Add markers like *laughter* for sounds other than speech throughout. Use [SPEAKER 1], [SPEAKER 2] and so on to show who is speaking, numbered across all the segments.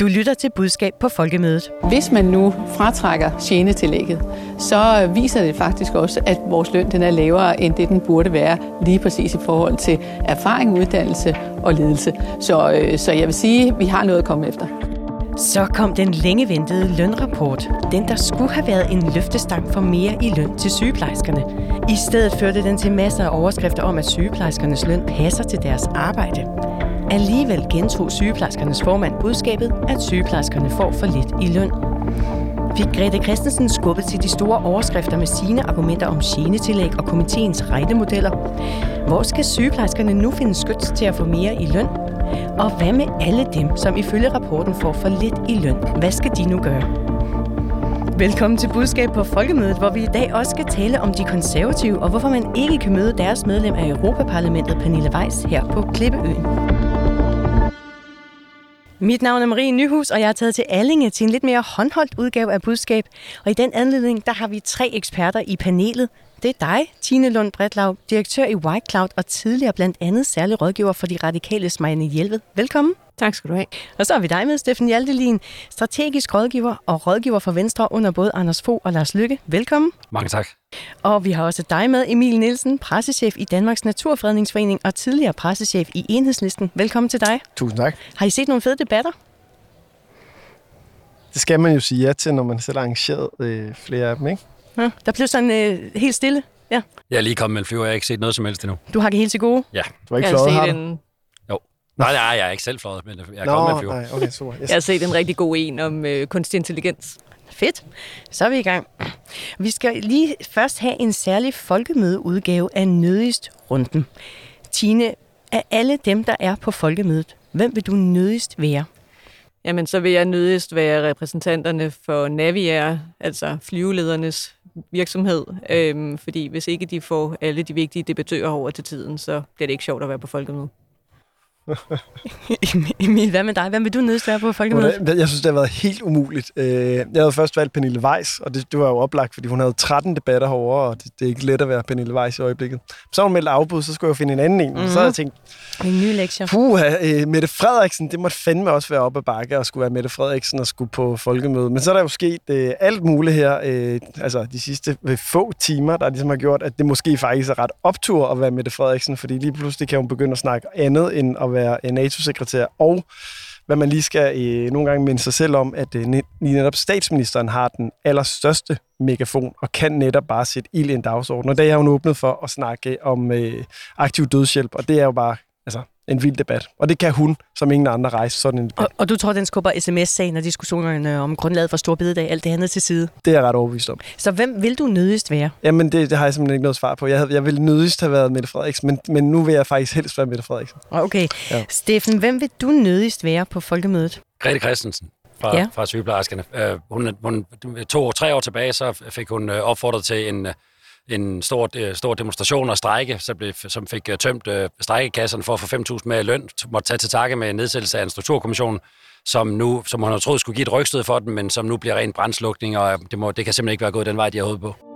[SPEAKER 1] Du lytter til budskab på Folkemødet.
[SPEAKER 2] Hvis man nu fratrækker tjenetillægget, så viser det faktisk også, at vores løn den er lavere, end det den burde være, lige præcis i forhold til erfaring, uddannelse og ledelse. Så, øh, så jeg vil sige, at vi har noget at komme efter.
[SPEAKER 1] Så kom den længe ventede lønrapport. Den, der skulle have været en løftestang for mere i løn til sygeplejerskerne. I stedet førte den til masser af overskrifter om, at sygeplejerskernes løn passer til deres arbejde. Alligevel gentog sygeplejerskernes formand budskabet, at sygeplejerskerne får for lidt i løn. Fik Grete Christensen skubbet til de store overskrifter med sine argumenter om genetillæg og komiteens regnemodeller. Hvor skal sygeplejerskerne nu finde skyts til at få mere i løn? Og hvad med alle dem, som ifølge rapporten får for lidt i løn? Hvad skal de nu gøre? Velkommen til Budskab på Folkemødet, hvor vi i dag også skal tale om de konservative, og hvorfor man ikke kan møde deres medlem af Europaparlamentet, Pernille Weiss, her på Klippeøen. Mit navn er Marie Nyhus, og jeg er taget til Allinge til en lidt mere håndholdt udgave af budskab. Og i den anledning, der har vi tre eksperter i panelet. Det er dig, Tine Lund Bretlav, direktør i White Cloud og tidligere blandt andet særlig rådgiver for de radikale Smejne Hjelved. Velkommen.
[SPEAKER 3] Tak skal du have.
[SPEAKER 1] Og så har vi dig med, Steffen Hjaltelin, strategisk rådgiver og rådgiver for Venstre under både Anders Fogh og Lars Lykke. Velkommen.
[SPEAKER 4] Mange tak.
[SPEAKER 1] Og vi har også dig med, Emil Nielsen, pressechef i Danmarks Naturfredningsforening og tidligere pressechef i Enhedslisten. Velkommen til dig.
[SPEAKER 5] Tusind tak.
[SPEAKER 1] Har I set nogle fede debatter?
[SPEAKER 5] Det skal man jo sige ja til, når man selv har arrangeret øh, flere af dem, ikke?
[SPEAKER 1] Ja, der blev sådan øh, helt stille. Ja.
[SPEAKER 4] Jeg er lige kommet med en flyver, jeg har ikke set noget som helst endnu.
[SPEAKER 1] Du har det helt til gode?
[SPEAKER 4] Ja.
[SPEAKER 5] Du har ikke
[SPEAKER 3] jeg har
[SPEAKER 5] fløjet, har
[SPEAKER 3] set
[SPEAKER 5] du?
[SPEAKER 3] en,
[SPEAKER 4] Nej, nej, jeg er ikke selv fløjet, men jeg er
[SPEAKER 5] Nå,
[SPEAKER 4] kommet med flyver.
[SPEAKER 5] nej, okay, super. Yes.
[SPEAKER 3] jeg har set en rigtig god en om øh, kunstig intelligens.
[SPEAKER 1] Fedt. Så er vi i gang. Vi skal lige først have en særlig folkemødeudgave af Nødigst Runden. Tine, af alle dem, der er på folkemødet, hvem vil du nødigst være?
[SPEAKER 3] Jamen, så vil jeg nødigst være repræsentanterne for Naviair, altså flyveledernes virksomhed. Øhm, fordi hvis ikke de får alle de vigtige debattører over til tiden, så bliver det ikke sjovt at være på folkemødet. *laughs*
[SPEAKER 1] Emil, hvad med dig? Hvem vil du nødigst være på folkemødet?
[SPEAKER 5] Jeg synes, det har været helt umuligt. Øh, Jeg havde først valgt Pernille Weiss, og det, det var jo oplagt, fordi hun havde 13 debatter herovre, og det, det er ikke let at være Pernille Weiss i øjeblikket. Så hun meldt afbud, så skulle jeg jo finde en anden en. Mm-hmm. Så havde jeg tænkt,
[SPEAKER 1] En ny lektie.
[SPEAKER 5] puh, øh, Mette Frederiksen, det måtte fandme også være op ad bakke og skulle være Mette Frederiksen og skulle på folkemøde. Men så er der jo sket øh, alt muligt her, øh, altså de sidste øh, få timer, der ligesom har gjort, at det måske faktisk er ret optur at være Mette Frederiksen, fordi lige pludselig kan hun begynde at snakke andet end at være øh, NATO-sekretær, og hvad man lige skal øh, nogle gange minde sig selv om, at øh, lige netop statsministeren har den allerstørste megafon, og kan netop bare sætte ild i en dagsorden. Og der er hun åbnet for at snakke om øh, aktiv dødshjælp, og det er jo bare altså, en vild debat. Og det kan hun, som ingen andre, rejse sådan en debat.
[SPEAKER 1] Og, og du tror, den skubber sms-sagen og diskussionerne om grundlaget for stor bededag, alt det andet til side.
[SPEAKER 5] Det er jeg ret overbevist om.
[SPEAKER 1] Så hvem vil du nødigst være?
[SPEAKER 5] Jamen, det, det har jeg simpelthen ikke noget svar på. Jeg, havde, jeg ville nødigst have været Mette Frederiksen, men, men nu vil jeg faktisk helst være Mette Frederiksen.
[SPEAKER 1] Okay. Ja. Steffen, hvem vil du nødigst være på folkemødet?
[SPEAKER 4] Grete Christensen fra,
[SPEAKER 1] Ja.
[SPEAKER 4] fra sygeplejerskerne. Uh, hun, hun, to, tre år tilbage, så fik hun uh, opfordret til en, uh, en stor, øh, stor demonstration og strejke, så blev, som fik øh, tømt uh, strejkekasserne for at få 5.000 med i løn, måtte tage til takke med nedsættelse af en strukturkommission, som, nu, som hun havde troet skulle give et rygstød for den, men som nu bliver ren brændslukning, og det, må, det kan simpelthen ikke være gået den vej, de har håbet på.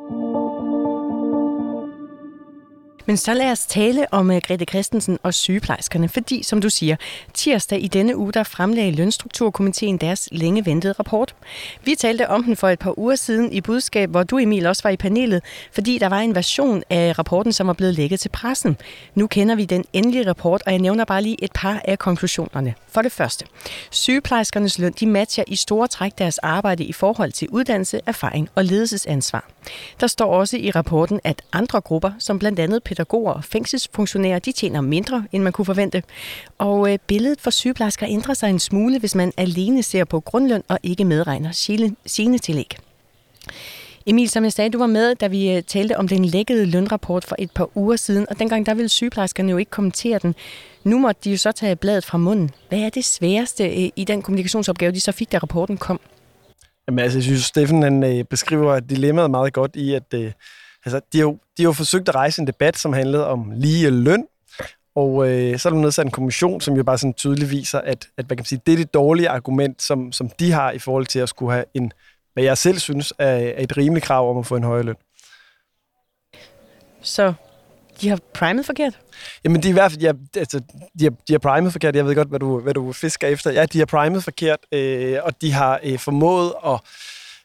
[SPEAKER 1] Men så lad os tale om uh, Grete Christensen og sygeplejerskerne, fordi, som du siger, tirsdag i denne uge, der fremlagde Lønstrukturkomiteen deres længe ventede rapport. Vi talte om den for et par uger siden i budskab, hvor du, Emil, også var i panelet, fordi der var en version af rapporten, som var blevet lækket til pressen. Nu kender vi den endelige rapport, og jeg nævner bare lige et par af konklusionerne. For det første, sygeplejerskernes løn, de matcher i store træk deres arbejde i forhold til uddannelse, erfaring og ledelsesansvar. Der står også i rapporten, at andre grupper, som blandt andet pædagoger og fængselsfunktionærer, de tjener mindre, end man kunne forvente. Og øh, billedet for sygeplejersker ændrer sig en smule, hvis man alene ser på grundløn og ikke medregner sine tillæg. Emil, som jeg sagde, du var med, da vi øh, talte om den lækkede lønrapport for et par uger siden, og dengang der ville sygeplejerskerne jo ikke kommentere den. Nu måtte de jo så tage bladet fra munden. Hvad er det sværeste øh, i den kommunikationsopgave, de så fik, da rapporten kom?
[SPEAKER 5] Jamen, altså, jeg synes, Steffen han, øh, beskriver dilemmaet meget godt i, at øh, altså, de, har jo, de har jo forsøgt at rejse en debat, som handlede om lige løn, og øh, så er der nedsat en kommission, som jo bare sådan tydeligt viser, at, at hvad kan man sige, det er det dårlige argument, som, som de har i forhold til at skulle have en, hvad jeg selv synes er, er et rimeligt krav om at få en højere løn.
[SPEAKER 1] Så de har primet forkert?
[SPEAKER 5] Jamen, de er i hvert fald, de har, altså, de har, de har primet forkert. Jeg ved godt, hvad du, hvad du fisker efter. Ja, de har primet forkert, øh, og de har øh, formået at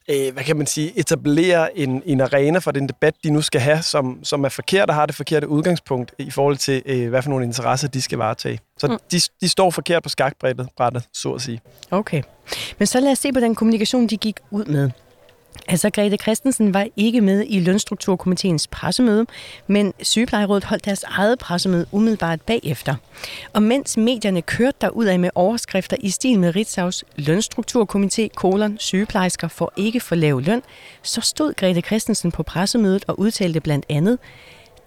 [SPEAKER 5] øh, hvad kan man sige, etablere en, en arena for den debat, de nu skal have, som, som er forkert og har det forkerte udgangspunkt i forhold til, øh, hvad for nogle interesser de skal varetage. Så mm. de, de står forkert på skakbrættet, brættet, så at sige.
[SPEAKER 1] Okay. Men så lad os se på den kommunikation, de gik ud med. Altså, Grete Christensen var ikke med i Lønstrukturkomiteens pressemøde, men sygeplejerådet holdt deres eget pressemøde umiddelbart bagefter. Og mens medierne kørte af med overskrifter i stil med Ritzau's Lønstrukturkomité, kolon, sygeplejersker får ikke for lav løn, så stod Grete Christensen på pressemødet og udtalte blandt andet,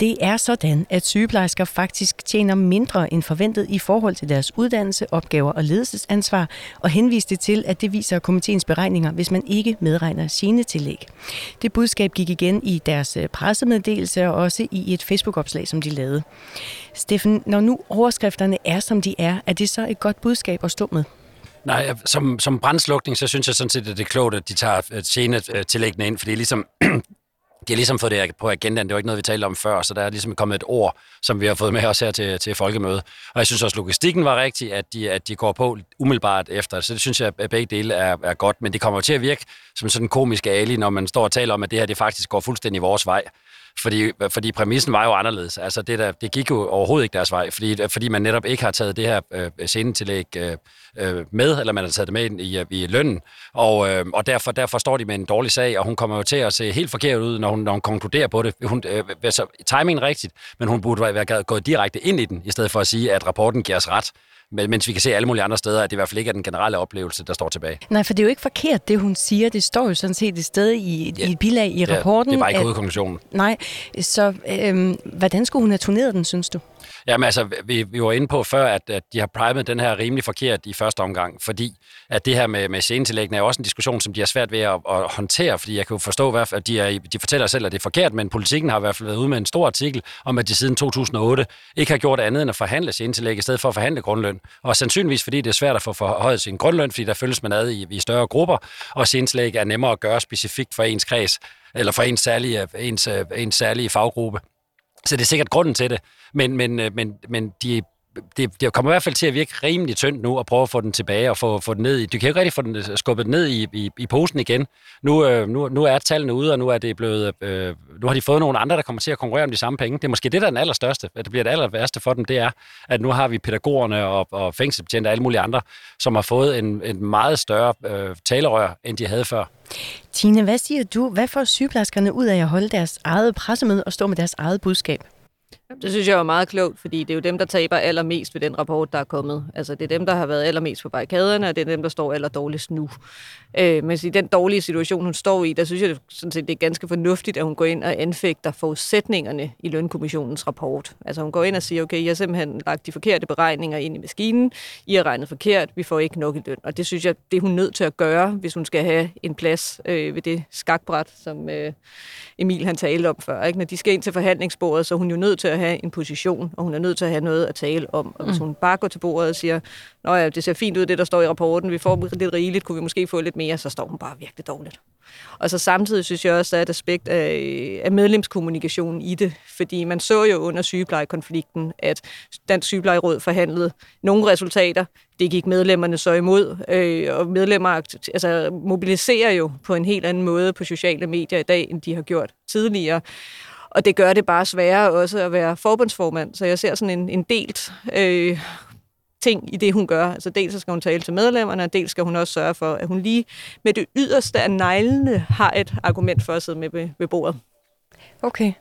[SPEAKER 1] det er sådan, at sygeplejersker faktisk tjener mindre end forventet i forhold til deres uddannelse, opgaver og ledelsesansvar, og henviste til, at det viser komiteens beregninger, hvis man ikke medregner sine tillæg. Det budskab gik igen i deres øh, pressemeddelelse og også i et Facebook-opslag, som de lavede. Steffen, når nu overskrifterne er, som de er, er det så et godt budskab at stå med?
[SPEAKER 4] Nej, som, som brændslukning, så synes jeg sådan set, at det er klogt, at de tager øh, øh tillæggene ind, for det er ligesom *clears throat* de har ligesom fået det på agendaen. Det var ikke noget, vi talte om før, så der er ligesom kommet et ord, som vi har fået med os her til, til folkemødet. Og jeg synes også, logistikken var rigtig, at de, at de går på umiddelbart efter. Så det synes jeg, at begge dele er, er godt. Men det kommer til at virke som sådan en komisk ali, når man står og taler om, at det her det faktisk går fuldstændig vores vej. Fordi, fordi præmissen var jo anderledes. Altså det, der, det gik jo overhovedet ikke deres vej, fordi, fordi man netop ikke har taget det her øh, scenetillæg øh, øh, med, eller man har taget det med i, øh, i lønnen, og, øh, og derfor, derfor står de med en dårlig sag, og hun kommer jo til at se helt forkert ud, når hun, når hun konkluderer på det. Hun, øh, altså, timingen rigtigt, men hun burde være gået direkte ind i den, i stedet for at sige, at rapporten giver os ret mens vi kan se alle mulige andre steder, at det i hvert fald ikke er den generelle oplevelse, der står tilbage.
[SPEAKER 1] Nej, for det er jo ikke forkert, det hun siger. Det står jo sådan set et sted i, ja. i et bilag i ja, rapporten.
[SPEAKER 4] det er bare ikke hovedkonklusionen.
[SPEAKER 1] Nej, så øhm, hvordan skulle hun have turneret den, synes du?
[SPEAKER 4] Jamen altså, vi, vi var inde på før, at, at de har primet den her rimelig forkert i første omgang, fordi at det her med, med scenetillæggene er også en diskussion, som de har svært ved at, at håndtere, fordi jeg kan jo forstå, at de, er, de fortæller selv, at det er forkert, men politikken har i hvert fald været ude med en stor artikel om, at de siden 2008 ikke har gjort andet end at forhandle scenetillæg i stedet for at forhandle grundløn. Og sandsynligvis fordi det er svært at få forhøjet sin grundløn, fordi der følges man ad i, i større grupper, og scenetillæg er nemmere at gøre specifikt for ens kreds, eller for ens særlig, ens, ens særlige faggruppe. Så det er sikkert grunden til det. Men, men, øh, men, men de, det, det kommer i hvert fald til at virke rimelig tyndt nu, at prøve at få den tilbage og få, få den ned i... Du kan jo ikke rigtig få den øh, skubbet ned i, i, i posen igen. Nu, øh, nu, nu er tallene ude, og nu er det blevet... Øh, nu har de fået nogle andre, der kommer til at konkurrere om de samme penge. Det er måske det, der er den allerstørste. At det bliver det aller værste for dem, det er, at nu har vi pædagogerne og, og fængselsbetjente og alle mulige andre, som har fået en, en meget større øh, talerør, end de havde før.
[SPEAKER 1] Tine, hvad siger du? Hvad får sygeplejerskerne ud af at holde deres eget pressemøde og stå med deres eget budskab?
[SPEAKER 3] Det synes jeg er meget klogt, fordi det er jo dem, der taber allermest ved den rapport, der er kommet. Altså, det er dem, der har været allermest på barrikaderne, og det er dem, der står allerdårligst nu. Øh, men i den dårlige situation, hun står i, der synes jeg sådan set, det er ganske fornuftigt, at hun går ind og anfægter forudsætningerne i Lønkommissionens rapport. Altså, hun går ind og siger, okay, jeg har simpelthen lagt de forkerte beregninger ind i maskinen, I har regnet forkert, vi får ikke nok i løn. Og det synes jeg, det er hun nødt til at gøre, hvis hun skal have en plads øh, ved det skakbræt, som øh, Emil han talte om før. Ikke? Når de skal ind til forhandlingsbordet, så er hun jo nødt til at have en position, og hun er nødt til at have noget at tale om. Og hvis mm. hun bare går til bordet og siger, Nå ja, det ser fint ud, det der står i rapporten, vi får lidt rigeligt, kunne vi måske få lidt mere, så står hun bare virkelig dårligt. Og så samtidig synes jeg også, at der er et aspekt af, af medlemskommunikation i det, fordi man så jo under sygeplejekonflikten, at Dansk Sygeplejeråd forhandlede nogle resultater, det gik medlemmerne så imod, øh, og medlemmer altså, mobiliserer jo på en helt anden måde på sociale medier i dag, end de har gjort tidligere. Og det gør det bare sværere også at være forbundsformand, så jeg ser sådan en, en delt øh, ting i det, hun gør. Altså dels så skal hun tale til medlemmerne, og dels skal hun også sørge for, at hun lige med det yderste af neglene har et argument for at sidde med ved, ved bordet.
[SPEAKER 1] Okay.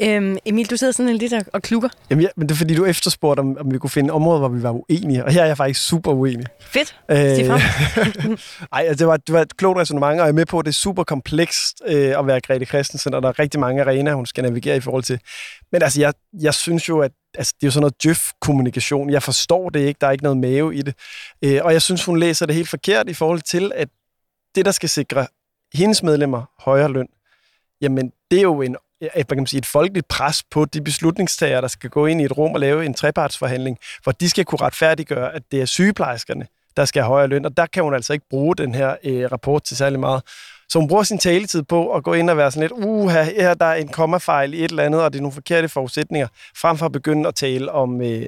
[SPEAKER 1] Øhm, Emil, du sidder sådan lidt og klukker.
[SPEAKER 5] Jamen ja, men det er fordi, du efterspurgte, om, om vi kunne finde områder, hvor vi var uenige. Og her er jeg faktisk super uenig.
[SPEAKER 1] Fedt. Øh, *laughs*
[SPEAKER 5] Ej, altså, det, var, det var et klogt resonemang, og jeg er med på, at det er super komplekst øh, at være Grete Christensen, og der er rigtig mange arenaer, hun skal navigere i forhold til. Men altså, jeg, jeg synes jo, at altså, det er jo sådan noget djøf-kommunikation. Jeg forstår det ikke, der er ikke noget mave i det. Øh, og jeg synes, hun læser det helt forkert i forhold til, at det, der skal sikre hendes medlemmer højere løn, jamen det er jo en hvad kan man sige, et folkeligt pres på de beslutningstagere, der skal gå ind i et rum og lave en trepartsforhandling, hvor de skal kunne retfærdiggøre, at det er sygeplejerskerne, der skal have højere løn, og der kan hun altså ikke bruge den her øh, rapport til særlig meget. Så hun bruger sin taletid på at gå ind og være sådan lidt, uha, her der er en kommafejl i et eller andet, og det er nogle forkerte forudsætninger, frem for at begynde at tale om... Øh,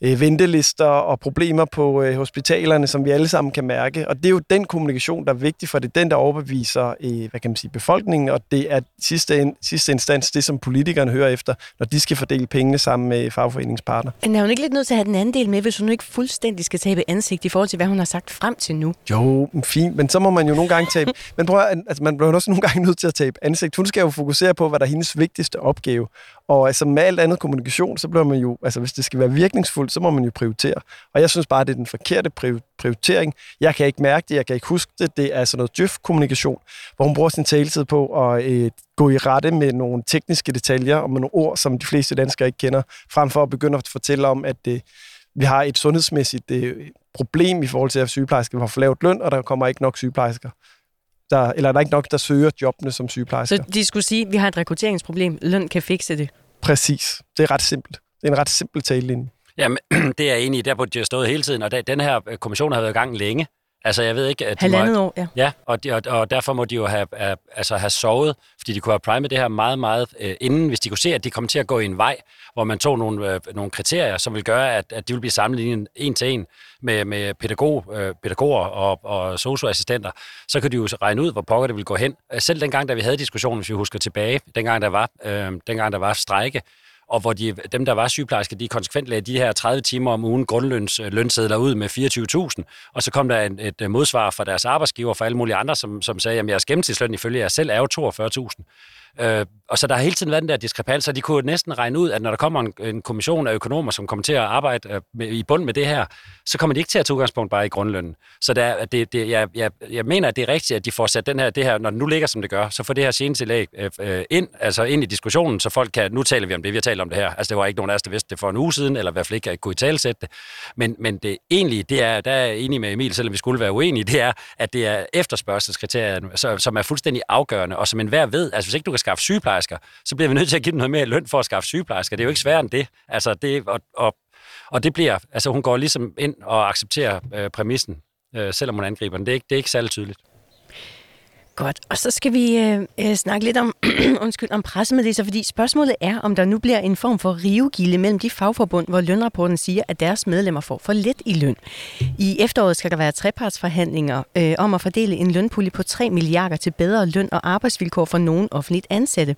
[SPEAKER 5] øh, ventelister og problemer på øh, hospitalerne, som vi alle sammen kan mærke. Og det er jo den kommunikation, der er vigtig, for det er den, der overbeviser øh, hvad kan man sige, befolkningen, og det er sidste, sidste instans det, som politikerne hører efter, når de skal fordele pengene sammen med fagforeningspartner.
[SPEAKER 1] Men er hun ikke lidt nødt til at have den anden del med, hvis hun ikke fuldstændig skal tabe ansigt i forhold til, hvad hun har sagt frem til nu?
[SPEAKER 5] Jo, fint, men så må man jo nogle gange tabe... *laughs* men prøv at, altså, man bliver også nogle gange nødt til at tabe ansigt. Hun skal jo fokusere på, hvad der er hendes vigtigste opgave. Og altså med alt andet kommunikation, så bliver man jo, altså hvis det skal være virkningsfuldt, så må man jo prioritere. Og jeg synes bare, det er den forkerte prioritering. Jeg kan ikke mærke det, jeg kan ikke huske det. Det er sådan noget djøf-kommunikation, hvor hun bruger sin taletid på at øh, gå i rette med nogle tekniske detaljer og med nogle ord, som de fleste danskere ikke kender, frem for at begynde at fortælle om, at øh, vi har et sundhedsmæssigt øh, problem i forhold til, at sygeplejersker har for lavt løn, og der kommer ikke nok sygeplejersker der, eller der er ikke nok, der søger jobbene som sygeplejersker.
[SPEAKER 1] Så de skulle sige, at vi har et rekrutteringsproblem, løn kan fikse det?
[SPEAKER 5] Præcis. Det er ret simpelt. Det er en ret simpel talelinje.
[SPEAKER 4] Jamen, *clears throat* det er jeg enig i. Der burde de have stået hele tiden, og den her kommission har været i gang længe. Altså, jeg ved ikke... At
[SPEAKER 1] de Halvandet må, år, ja.
[SPEAKER 4] Ja, og, de, og, og derfor må de jo have, have, altså have sovet, fordi de kunne have primet det her meget, meget øh, inden, hvis de kunne se, at de kom til at gå i en vej, hvor man tog nogle, øh, nogle kriterier, som vil gøre, at, at de vil blive sammenlignet en til en med, med pædagog, øh, pædagoger og, og socioassistenter, så kan de jo regne ud, hvor pokker det vil gå hen. Selv dengang, da vi havde diskussionen, hvis vi husker tilbage, dengang der var, øh, dengang der var strejke, og hvor de, dem, der var sygeplejersker, de konsekvent lagde de her 30 timer om ugen grundløns øh, lønsedler ud med 24.000, og så kom der et, et modsvar fra deres arbejdsgiver for alle mulige andre, som, som sagde, at jeres gennemsnitsløn ifølge jer selv er jo 42.000. Øh, og så der har hele tiden været den der diskrepans, og de kunne næsten regne ud, at når der kommer en, en kommission af økonomer, som kommer til at arbejde øh, med, i bund med det her, så kommer de ikke til at tage udgangspunkt bare i grundlønnen. Så der, det, det, jeg, jeg, jeg mener, at det er rigtigt, at de får sat den her, det her, når det nu ligger, som det gør, så får det her senetillæg øh, øh, ind, altså ind i diskussionen, så folk kan, nu taler vi om det, vi har talt om det her. Altså det var ikke nogen af os, der vidste det for en uge siden, eller i hvert fald ikke kunne i talsætte det. Men, men det egentlige, det er, der er jeg enig med Emil, selvom vi skulle være uenige, det er, at det er efterspørgselskriterier, som er fuldstændig afgørende, og som enhver ved, altså hvis ikke du kan skaffe sygeplejersker, så bliver vi nødt til at give dem noget mere løn for at skaffe sygeplejersker. Det er jo ikke sværere end det. Altså, det og, og, og det bliver, altså hun går ligesom ind og accepterer øh, præmissen, øh, selvom hun angriber den. Det er ikke, det er ikke særlig tydeligt.
[SPEAKER 1] Godt, og så skal vi øh, øh snakke lidt om, *clears throat* undskyld, om pressemeddelelser, fordi spørgsmålet er, om der nu bliver en form for rivegilde mellem de fagforbund, hvor lønrapporten siger, at deres medlemmer får for lidt i løn. I efteråret skal der være trepartsforhandlinger øh, om at fordele en lønpulje på 3 milliarder til bedre løn og arbejdsvilkår for nogen offentligt ansatte.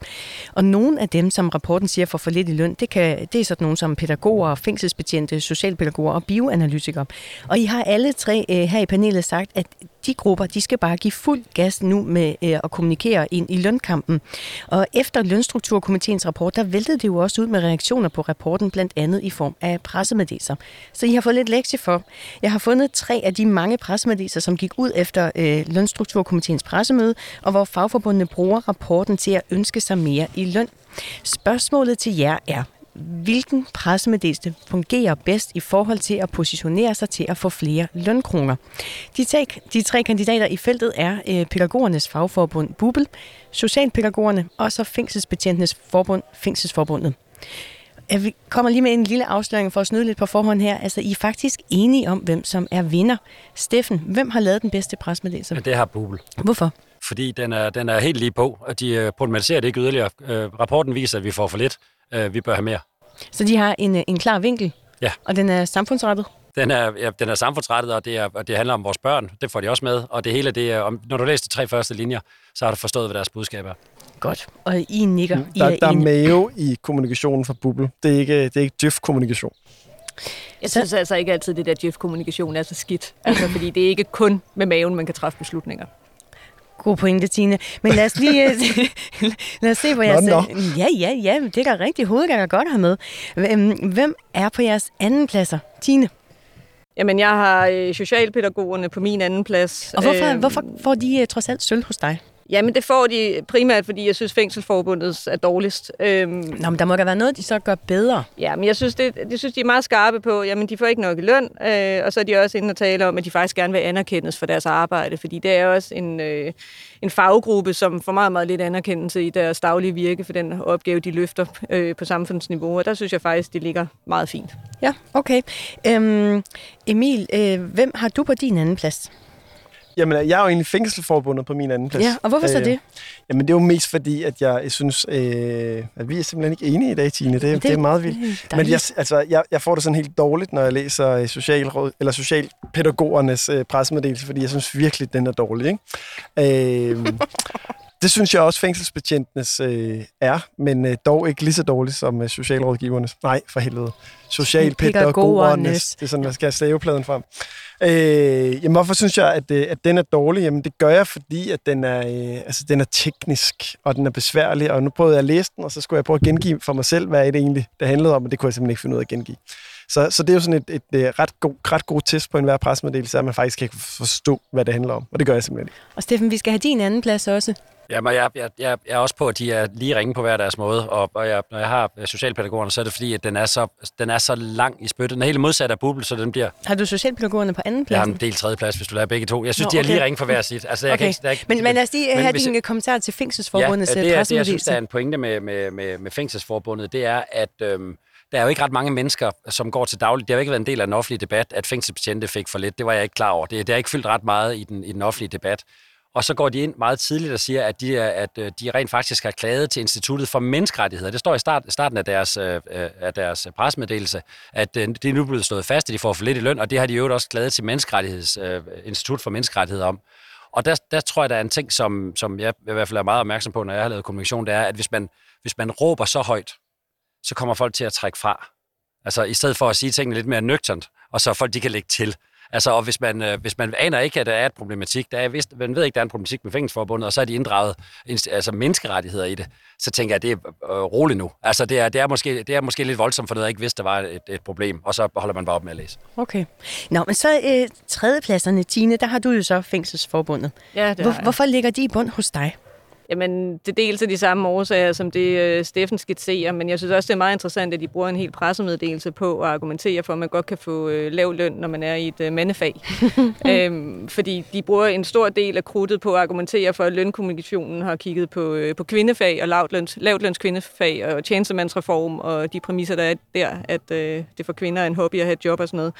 [SPEAKER 1] Og nogle af dem, som rapporten siger får for lidt i løn, det, kan, det er sådan nogle som pædagoger, fængselsbetjente, socialpædagoger og bioanalytikere. Og I har alle tre øh, her i panelet sagt, at de grupper, de skal bare give fuld gas nu med øh, at kommunikere ind i lønkampen. Og efter Lønstrukturkomiteens rapport, der væltede det jo også ud med reaktioner på rapporten, blandt andet i form af pressemeddelelser. Så I har fået lidt lektie for. Jeg har fundet tre af de mange pressemeddelelser, som gik ud efter øh, Lønstrukturkomiteens pressemøde, og hvor fagforbundene bruger rapporten til at ønske sig mere i løn. Spørgsmålet til jer er, hvilken pressemeddelelse fungerer bedst i forhold til at positionere sig til at få flere lønkroner. De, tre, de tre kandidater i feltet er øh, pædagogernes fagforbund Bubel, Socialpædagogerne og så Fængselsbetjentenes forbund, Fængselsforbundet. Vi kommer lige med en lille afsløring for at snyde lidt på forhånd her. Altså, I er faktisk enige om, hvem som er vinder. Steffen, hvem har lavet den bedste pressemeddelelse?
[SPEAKER 4] Ja, det har Bubel.
[SPEAKER 1] Hvorfor?
[SPEAKER 4] Fordi den er, den er helt lige på, og de øh, problematiserer det ikke yderligere. Øh, rapporten viser, at vi får for lidt øh, vi bør have mere.
[SPEAKER 1] Så de har en, en klar vinkel?
[SPEAKER 4] Ja.
[SPEAKER 1] Og den er samfundsrettet?
[SPEAKER 4] Den er, ja, den er samfundsrettet, og det, er, og det handler om vores børn. Det får de også med. Og det hele, det er, om, når du læser de tre første linjer, så har du forstået, hvad deres budskab er.
[SPEAKER 1] Godt. Og I nikker. I
[SPEAKER 5] der, er, der er mave i kommunikationen fra Bubble. Det er ikke, det er ikke djøf-kommunikation.
[SPEAKER 3] Jeg synes altså ikke altid, det der djøf-kommunikation er så skidt. Altså, fordi det er ikke kun med maven, man kan træffe beslutninger.
[SPEAKER 1] God pointe, Tine. Men lad os lige *laughs* *laughs* lad os se på jeres... Nå, nå. Ja, ja, ja. Det er da rigtig hovedgang godt have med. Hvem er på jeres anden pladser? Tine?
[SPEAKER 3] Jamen, jeg har øh, socialpædagogerne på min anden plads.
[SPEAKER 1] Og hvorfor, øh, hvorfor får de øh, trods alt sølv hos dig?
[SPEAKER 3] Jamen, det får de primært, fordi jeg synes, fængselsforbundet er dårligst.
[SPEAKER 1] Øhm, Nå, men der må da være noget, de så gør bedre.
[SPEAKER 3] Ja, men jeg synes, det, det synes de er meget skarpe på. Jamen, de får ikke nok i løn, øh, og så er de også inde og tale om, at de faktisk gerne vil anerkendes for deres arbejde, fordi det er også en, øh, en faggruppe, som får meget, meget lidt anerkendelse i deres daglige virke for den opgave, de løfter øh, på samfundsniveau, og der synes jeg faktisk, de ligger meget fint.
[SPEAKER 1] Ja, okay. Øhm, Emil, øh, hvem har du på din anden plads?
[SPEAKER 5] Jamen, jeg er jo egentlig fængselsforbundet på min anden plads.
[SPEAKER 1] Ja, og hvorfor så
[SPEAKER 5] Øh,
[SPEAKER 1] det?
[SPEAKER 5] Jamen, det er jo mest fordi, at jeg, jeg synes, øh, at vi er simpelthen ikke enige i dag, Tine. Det, det, det er meget vildt. Men jeg, altså, jeg, jeg får det sådan helt dårligt, når jeg læser øh, socialråd, eller socialpædagogernes øh, pressemeddelelse, fordi jeg synes virkelig, den er dårlig. Ikke? *laughs* Øh, det synes jeg også fængselsbetjentenes øh, er, men øh, dog ikke lige så dårligt som øh, socialrådgivernes. Nej, for helvede. Socialpædagogernes. *laughs* Det er sådan, man skal have stavepladen frem. Øh, jamen, hvorfor synes jeg, at, øh, at den er dårlig? Jamen, det gør jeg, fordi at den er, øh, altså, den er teknisk, og den er besværlig, og nu prøvede jeg at læse den, og så skulle jeg prøve at gengive for mig selv, hvad er det egentlig, det handlede om, og det kunne jeg simpelthen ikke finde ud af at gengive. Så, så det er jo sådan et, et, et ret, god, ret god test på enhver pressemeddelelse, at man faktisk kan forstå, hvad det handler om, og det gør jeg simpelthen ikke.
[SPEAKER 1] Og Steffen, vi skal have din anden plads også.
[SPEAKER 4] Jamen, jeg, jeg, jeg, jeg er også på, at de er lige ringe på hver deres måde, og, og jeg, når jeg har socialpædagogerne, så er det fordi, at den er så, den er så lang i spyttet. Den er helt modsat af Bubble, så den bliver...
[SPEAKER 1] Har du socialpædagogerne på anden
[SPEAKER 4] Jeg
[SPEAKER 1] plads?
[SPEAKER 4] har en del tredje plads, hvis du lader begge to. Jeg synes,
[SPEAKER 1] Nå,
[SPEAKER 4] de er lige
[SPEAKER 1] okay.
[SPEAKER 4] ringe for hver sit. Altså, jeg
[SPEAKER 1] Okay.
[SPEAKER 4] kan ikke, ikke,
[SPEAKER 1] Men, men lad os lige
[SPEAKER 4] Men
[SPEAKER 1] have
[SPEAKER 4] hvis
[SPEAKER 1] din
[SPEAKER 4] jeg-
[SPEAKER 1] kommentar til Fængselsforbundets
[SPEAKER 4] ja,
[SPEAKER 1] ja,
[SPEAKER 4] det, er, det, jeg synes, der er en pointe med, med, med, med Fængselsforbundet, det er, at øhm, der er jo ikke ret mange mennesker, som går til dagligt. Det har jo ikke været en del af den offentlige debat, at fængselsbetjente fik for lidt. Det var jeg ikke klar over. Det, det har ikke fyldt ret meget i den, i den offentlige debat. Og så går de ind meget tidligt og siger, at de, er, at øh, de rent faktisk har klaget til Instituttet for Menneskerettigheder. Det står i start, starten af deres, øh, øh af deres pressemeddelelse, at øh, det er nu blevet slået fast, at de får for lidt i løn, og det har de jo også klaget til Menneskerettigheds, øh, Institut for Menneskerettigheder om. Og der, der tror jeg, der er en ting, som, som jeg i hvert fald er meget opmærksom på, når jeg har lavet kommunikation, det er, at hvis man, hvis man råber så højt, så kommer folk til at trække fra. Altså i stedet for at sige tingene lidt mere nøgternt, og så folk de kan lægge til. Altså, og hvis man, øh, hvis man aner ikke, at der er et problematik, der er, vist, man ved ikke, der er en problematik med fængselsforbundet, og så er de inddraget altså menneskerettigheder i det, så tænker jeg, at det er øh, roligt nu. Altså, det er, det, er måske, det er måske lidt voldsomt for noget, jeg ikke vidste, der var et, et problem, og så holder man bare op med at læse.
[SPEAKER 1] Okay. Nå, men så øh, tredjepladserne, Tine, der har du jo så Fængselsforbundet.
[SPEAKER 3] Ja, det
[SPEAKER 1] Hvor, hvorfor ligger de i bund hos dig?
[SPEAKER 3] Jamen, det er dels af de samme årsager, som det øh, Steffen skitserer, men jeg synes også, det er meget interessant, at de bruger en hel pressemeddelelse på at argumentere for, at man godt kan få øh, lav løn, når man er i et øh, mandefag. *laughs* øhm, fordi de bruger en stor del af krudtet på at argumentere for, at lønkommunikationen har kigget på, øh, på kvindefag og lavtløns, lavtløns kvindefag og tjenestemandsreform og de præmisser, der er der, at øh, det for kvinder er en hobby at have et job og sådan noget.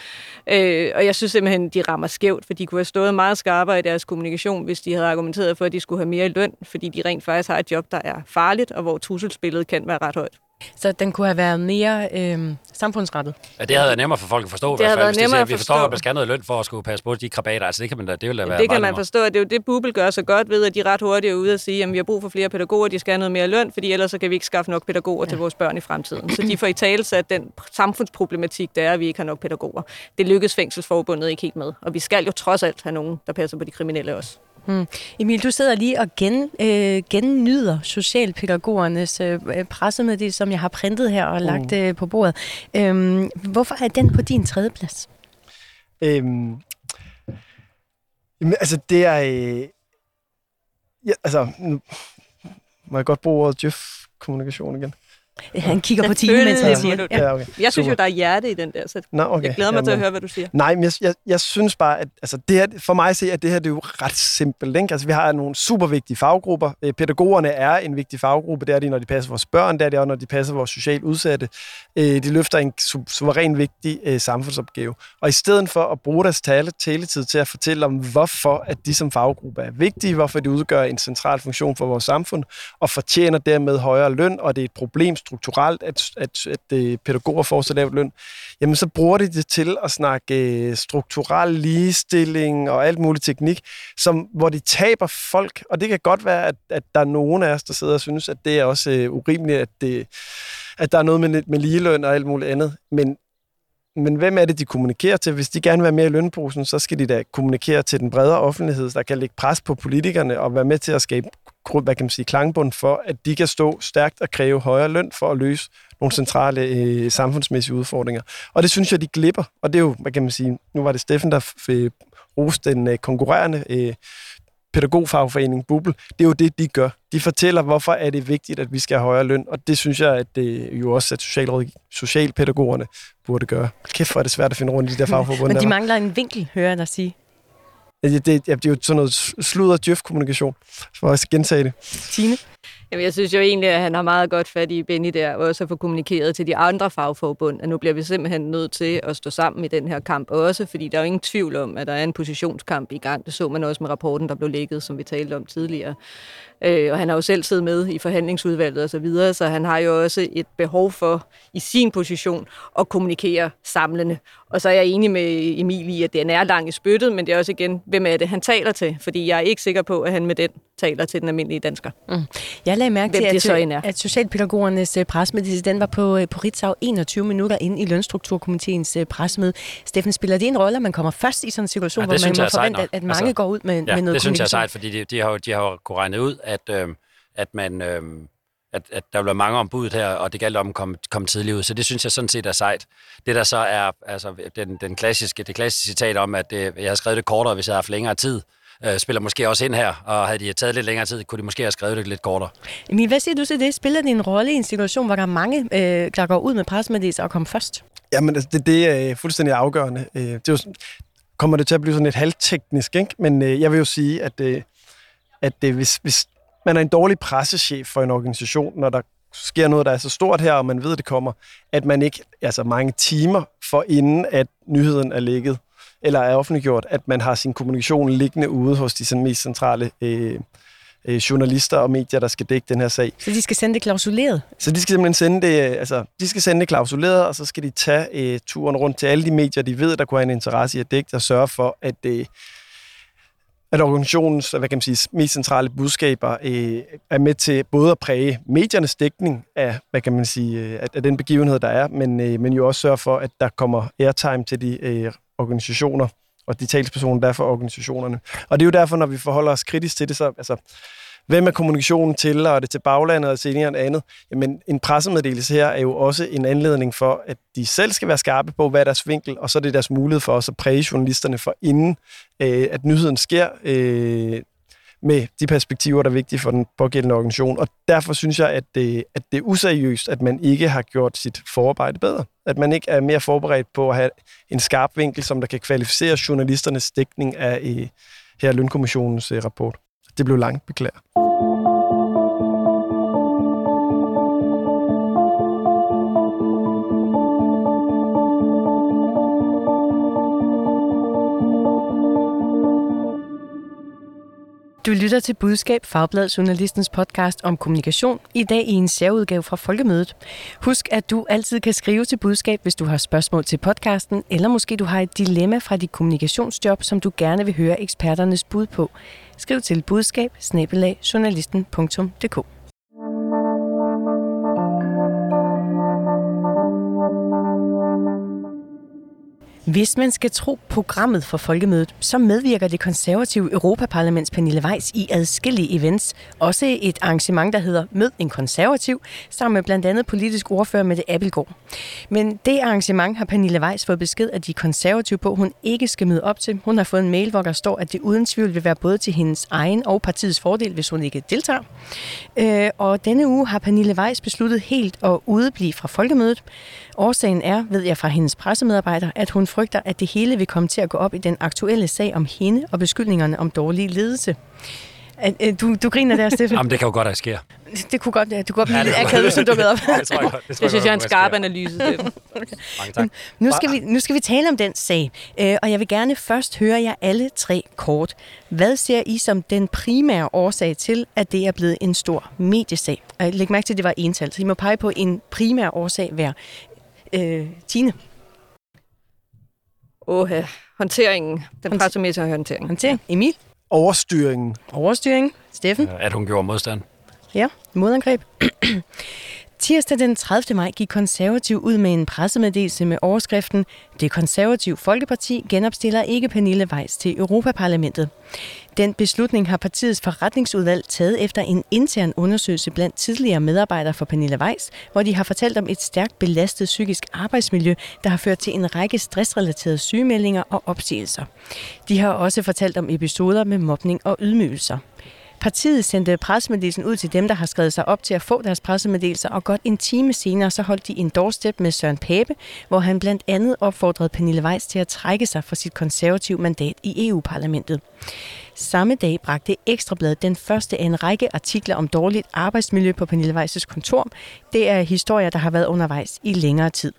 [SPEAKER 3] Øh, og jeg synes simpelthen, de rammer skævt, for de kunne have stået meget skarpere i deres kommunikation, hvis de havde argumenteret for, at de skulle have mere løn, fordi de rent faktisk har et job, der er farligt, og hvor trusselsbilledet kan være ret højt.
[SPEAKER 1] Så den kunne have været mere øh, samfundsrettet.
[SPEAKER 4] Ja, det havde været nemmere for folk at forstå,
[SPEAKER 3] Det
[SPEAKER 4] i hvert
[SPEAKER 3] havde
[SPEAKER 4] fald,
[SPEAKER 3] været
[SPEAKER 4] hvis de
[SPEAKER 3] nemmere
[SPEAKER 4] siger,
[SPEAKER 3] at
[SPEAKER 4] vi forstår,
[SPEAKER 3] forstå.
[SPEAKER 4] at man skal have noget løn for at skulle passe på de krabater. Altså, det kan, man da, det vil da være
[SPEAKER 3] det kan man
[SPEAKER 4] nemmere.
[SPEAKER 3] forstå, at det er jo det, Bubel gør så godt ved, at de ret hurtigt er ude og sige, at vi har brug for flere pædagoger, de skal have noget mere løn, fordi ellers så kan vi ikke skaffe nok pædagoger ja. til vores børn i fremtiden. Så de får i tale sat den samfundsproblematik, der er, at vi ikke har nok pædagoger. Det lykkes fængselsforbundet ikke helt med, og vi skal jo trods alt have nogen, der passer på de kriminelle også.
[SPEAKER 1] Hmm. Emil, du sidder lige og gen, øh, gennyder socialpædagogernes øh, pressemeddelelse, som jeg har printet her og lagt øh, på bordet. Øhm, hvorfor er den på din tredje plads?
[SPEAKER 5] Øhm, jamen, altså, det er... Øh, ja, altså, nu må jeg godt bruge ordet Jeff-kommunikation igen.
[SPEAKER 1] Han kigger på Tine, mens jeg
[SPEAKER 3] må
[SPEAKER 1] siger
[SPEAKER 3] det.
[SPEAKER 1] Ja.
[SPEAKER 5] okay.
[SPEAKER 3] Jeg synes
[SPEAKER 5] Super.
[SPEAKER 3] jo, der er hjerte i den der, så
[SPEAKER 5] Nå, okay.
[SPEAKER 3] jeg glæder mig til at
[SPEAKER 5] Jamen,
[SPEAKER 3] høre, hvad du siger.
[SPEAKER 5] Nej, men jeg, jeg, jeg synes bare, at altså, det her, for mig at se, at det her det er jo ret simpelt. Ikke? Altså, vi har nogle super vigtige faggrupper. Øh, Pædagogerne er en vigtig faggruppe. Det er de, når de passer vores børn. Det er de også, når de passer vores socialt udsatte. Øh, de løfter en su- suveræn vigtig øh, samfundsopgave. Og i stedet for at bruge deres tale, taletid til at fortælle om, hvorfor at de som faggruppe er vigtige, hvorfor de udgør en central funktion for vores samfund, og fortjener dermed højere løn, og det er et problem strukturelt, at, at, at, at pædagoger får så lavt løn, jamen så bruger de det til at snakke øh, strukturel ligestilling og alt muligt teknik, som, hvor de taber folk. Og det kan godt være, at, at der er nogen af os, der sidder og synes, at det er også øh, urimeligt, at, det, at der er noget med, med ligeløn og alt muligt andet. Men, men hvem er det, de kommunikerer til? Hvis de gerne vil være mere i lønposen, så skal de da kommunikere til den bredere offentlighed, der kan lægge pres på politikerne og være med til at skabe hvad kan man sige, klangbund for, at de kan stå stærkt og kræve højere løn for at løse nogle centrale øh, samfundsmæssige udfordringer. Og det synes jeg, de glipper. Og det er jo, hvad kan man sige, nu var det Steffen, der f- roste den øh, konkurrerende øh, pædagogfagforening Bubble. Det er jo det, de gør. De fortæller, hvorfor er det vigtigt, at vi skal have højere løn, og det synes jeg, at det jo også, at socialråd, socialpædagogerne burde gøre. Kæft, hvor er det svært at finde rundt i de der fagforbund.
[SPEAKER 1] Men de
[SPEAKER 5] der,
[SPEAKER 1] mangler en vinkel, hører jeg dig sige.
[SPEAKER 5] Ja, det, det, det er jo sådan noget sludder djøf-kommunikation. Så må jeg gentage det.
[SPEAKER 1] Tine?
[SPEAKER 3] Jamen, jeg synes jo egentlig, at han har meget godt fat i Benny der, og også at få kommunikeret til de andre fagforbund, at nu bliver vi simpelthen nødt til at stå sammen i den her kamp også, fordi der er jo ingen tvivl om, at der er en positionskamp i gang. Det så man også med rapporten, der blev lægget, som vi talte om tidligere. Øh, og han har jo selv siddet med i forhandlingsudvalget og så videre, så han har jo også et behov for i sin position at kommunikere samlende. Og så er jeg enig med Emil i, at det er lang i spyttet, men det er også igen, hvem er det, han taler til? Fordi jeg er ikke sikker på, at han med den taler til den almindelige dansker. Mm.
[SPEAKER 1] Jeg lagde mærke til, at, så at Socialpædagogernes øh, pressemeddelelse, den var på, øh, på Ritzau 21 minutter inde i Lønstrukturkomiteens øh, pressemøde. Steffen, spiller det en rolle, at man kommer først i sådan en situation, ja, hvor man må forvente, at, at mange altså, går ud med,
[SPEAKER 4] ja,
[SPEAKER 1] med noget
[SPEAKER 4] det synes jeg er sejt, fordi de, de, har de har jo kunnet regne ud, at, øh, at man... Øh, at, at der bliver mange ombud her, og det gælder om at komme, komme tidligt ud. Så det synes jeg sådan set er sejt. Det der så er altså, den, den klassiske, det klassiske citat om, at det, jeg har skrevet det kortere, hvis jeg har haft længere tid, øh, spiller måske også ind her, og havde de taget lidt længere tid, kunne de måske have skrevet det lidt kortere.
[SPEAKER 1] Men hvad siger du til det? Spiller det en rolle i en situation, hvor der er mange, øh, der går ud med pressemeddelelser og kommer først?
[SPEAKER 5] Jamen, altså, det, det er fuldstændig afgørende. Øh, det er jo, kommer det til at blive sådan lidt halvteknisk, ikke? men øh, jeg vil jo sige, at, øh, at øh, hvis, hvis man er en dårlig pressechef for en organisation, når der sker noget, der er så stort her, og man ved, at det kommer, at man ikke altså mange timer for inden, at nyheden er ligget, eller er offentliggjort, at man har sin kommunikation liggende ude hos de sådan, mest centrale øh, øh, journalister og medier, der skal dække den her sag.
[SPEAKER 1] Så de skal sende det klausuleret?
[SPEAKER 5] Så de skal simpelthen sende det, altså, de skal sende det klausuleret, og så skal de tage øh, turen rundt til alle de medier, de ved, der kunne have en interesse i at dække, og sørge for, at, øh, at organisationens hvad kan man sige, mest centrale budskaber øh, er med til både at præge mediernes dækning af, hvad kan man sige, øh, af, af den begivenhed, der er, men, øh, men jo også sørge for, at der kommer airtime til de øh, organisationer og de talspersoner, der er for organisationerne. Og det er jo derfor, når vi forholder os kritisk til det, så altså, hvem er kommunikationen til, og er det til baglandet og til en andet? Jamen, en pressemeddelelse her er jo også en anledning for, at de selv skal være skarpe på, hvad er deres vinkel, og så er det deres mulighed for os at præge journalisterne for inden, øh, at nyheden sker, øh, med de perspektiver, der er vigtige for den pågældende organisation. Og derfor synes jeg, at det, at det er useriøst, at man ikke har gjort sit forarbejde bedre. At man ikke er mere forberedt på at have en skarp vinkel, som der kan kvalificere journalisternes dækning af øh, her Lønkommissionens øh, rapport. Det blev langt beklager.
[SPEAKER 1] Du lytter til Budskab, Fagblad Journalistens podcast om kommunikation, i dag i en særudgave fra Folkemødet. Husk, at du altid kan skrive til Budskab, hvis du har spørgsmål til podcasten, eller måske du har et dilemma fra dit kommunikationsjob, som du gerne vil høre eksperternes bud på. Skriv til budskab journalisten.dk. Hvis man skal tro programmet for Folkemødet, så medvirker det konservative Europaparlaments Pernille Weiss i adskillige events. Også et arrangement, der hedder Mød en konservativ, sammen med blandt andet politisk ordfører Mette Abelgaard. Men det arrangement har Pernille Weiss fået besked af de konservative på, hun ikke skal møde op til. Hun har fået en mail, hvor der står, at det uden tvivl vil være både til hendes egen og partiets fordel, hvis hun ikke deltager. Øh, og denne uge har Pernille Weiss besluttet helt at udeblive fra Folkemødet. Årsagen er, ved jeg fra hendes pressemedarbejder, at hun frygter, at det hele vil komme til at gå op i den aktuelle sag om hende og beskyldningerne om dårlig ledelse. Du, du griner der, Steffen.
[SPEAKER 4] Jamen, det kan jo godt, at det sker.
[SPEAKER 1] Det kunne godt, ja, det kunne godt blive ja, lidt akavet, du dukkede op. *laughs*
[SPEAKER 3] det, tror jeg, det, tror det synes jeg er en skarp analyse. *laughs*
[SPEAKER 4] Mange tak.
[SPEAKER 1] Nu skal, vi, nu skal vi tale om den sag, øh, og jeg vil gerne først høre jer alle tre kort. Hvad ser I som den primære årsag til, at det er blevet en stor mediesag? Læg mærke til, at det var ental, så I må pege på en primær årsag hver. Øh, Tine?
[SPEAKER 3] Åh, håndteringen. Den pressemæssige håndtering.
[SPEAKER 1] Håndtering. Emil?
[SPEAKER 5] Overstyringen.
[SPEAKER 1] Overstyring. Steffen?
[SPEAKER 4] At hun gjorde modstand.
[SPEAKER 1] Ja, modangreb. *clears throat* Tirsdag den 30. maj gik konservativ ud med en pressemeddelelse med overskriften Det konservative Folkeparti genopstiller ikke Pernille Weiss til Europaparlamentet. Den beslutning har partiets forretningsudvalg taget efter en intern undersøgelse blandt tidligere medarbejdere for Pernille Weiss, hvor de har fortalt om et stærkt belastet psykisk arbejdsmiljø, der har ført til en række stressrelaterede sygemeldinger og opsigelser. De har også fortalt om episoder med mobning og ydmygelser. Partiet sendte pressemeddelelsen ud til dem, der har skrevet sig op til at få deres pressemeddelelser, og godt en time senere så holdt de en doorstep med Søren Pape, hvor han blandt andet opfordrede Pernille Weiss til at trække sig fra sit konservative mandat i EU-parlamentet. Samme dag bragte Ekstrabladet den første af en række artikler om dårligt arbejdsmiljø på Pernille Weiss' kontor. Det er historier, der har været undervejs i længere tid.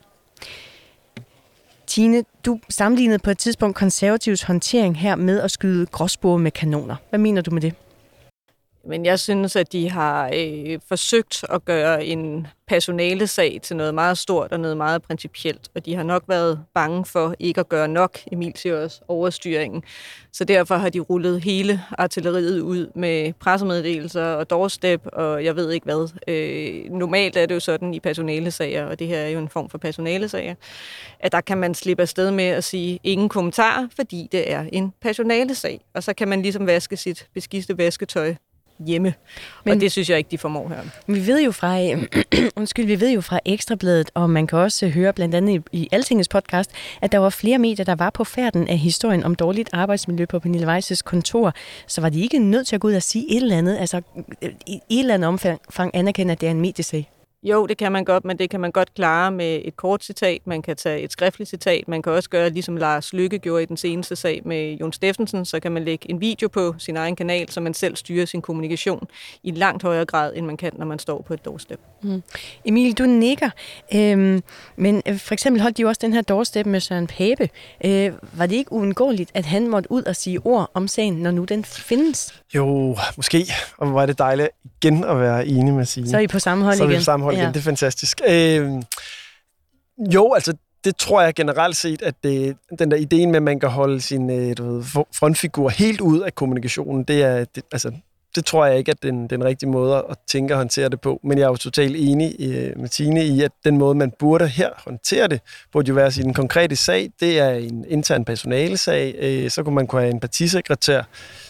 [SPEAKER 1] Tine, du sammenlignede på et tidspunkt konservativs håndtering her med at skyde gråsbore med kanoner. Hvad mener du med det?
[SPEAKER 3] Men jeg synes, at de har øh, forsøgt at gøre en personalesag til noget meget stort og noget meget principielt, og de har nok været bange for ikke at gøre nok, Emil siger overstyringen. Så derfor har de rullet hele artilleriet ud med pressemeddelelser og doorstep, og jeg ved ikke hvad. Øh, normalt er det jo sådan i personalesager, og det her er jo en form for personalesager, at der kan man slippe afsted med at sige ingen kommentar, fordi det er en personalesag. Og så kan man ligesom vaske sit beskidte vasketøj hjemme. Men, og det synes jeg ikke, de formår her.
[SPEAKER 1] Vi ved jo fra, *clears throat* undskyld, vi ved jo fra Ekstrabladet, og man kan også høre blandt andet i, i Altingets podcast, at der var flere medier, der var på færden af historien om dårligt arbejdsmiljø på Pernille Weisses kontor. Så var de ikke nødt til at gå ud og sige et eller andet, altså i et eller andet omfang anerkende, at det er en mediesag?
[SPEAKER 3] Jo, det kan man godt, men det kan man godt klare med et kort citat. Man kan tage et skriftligt citat. Man kan også gøre, ligesom Lars Lykke gjorde i den seneste sag med Jon Steffensen, så kan man lægge en video på sin egen kanal, så man selv styrer sin kommunikation i langt højere grad, end man kan, når man står på et doorstep. Mm.
[SPEAKER 1] Emil, du nikker, øhm, men øh, for eksempel holdt de jo også den her doorstep med Søren Pape. Øh, var det ikke uundgåeligt, at han måtte ud og sige ord om sagen, når nu den findes?
[SPEAKER 5] Jo, måske. Og hvor er det dejligt igen at være enig med Signe.
[SPEAKER 1] Så er I på samme hold
[SPEAKER 5] igen. Så
[SPEAKER 1] er vi
[SPEAKER 5] på samme hold ja. igen. Det er fantastisk. Øh, jo, altså det tror jeg generelt set, at det, den der ideen med, at man kan holde sin øh, du ved, frontfigur helt ud af kommunikationen, det er, det, altså, det tror jeg ikke er den, den rigtige måde at tænke og håndtere det på. Men jeg er jo totalt enig øh, med Tine i, at den måde, man burde her håndtere det, burde jo være at sige, den konkrete sag, det er en intern personalesag. Øh, så kunne man kunne have en partisekretær,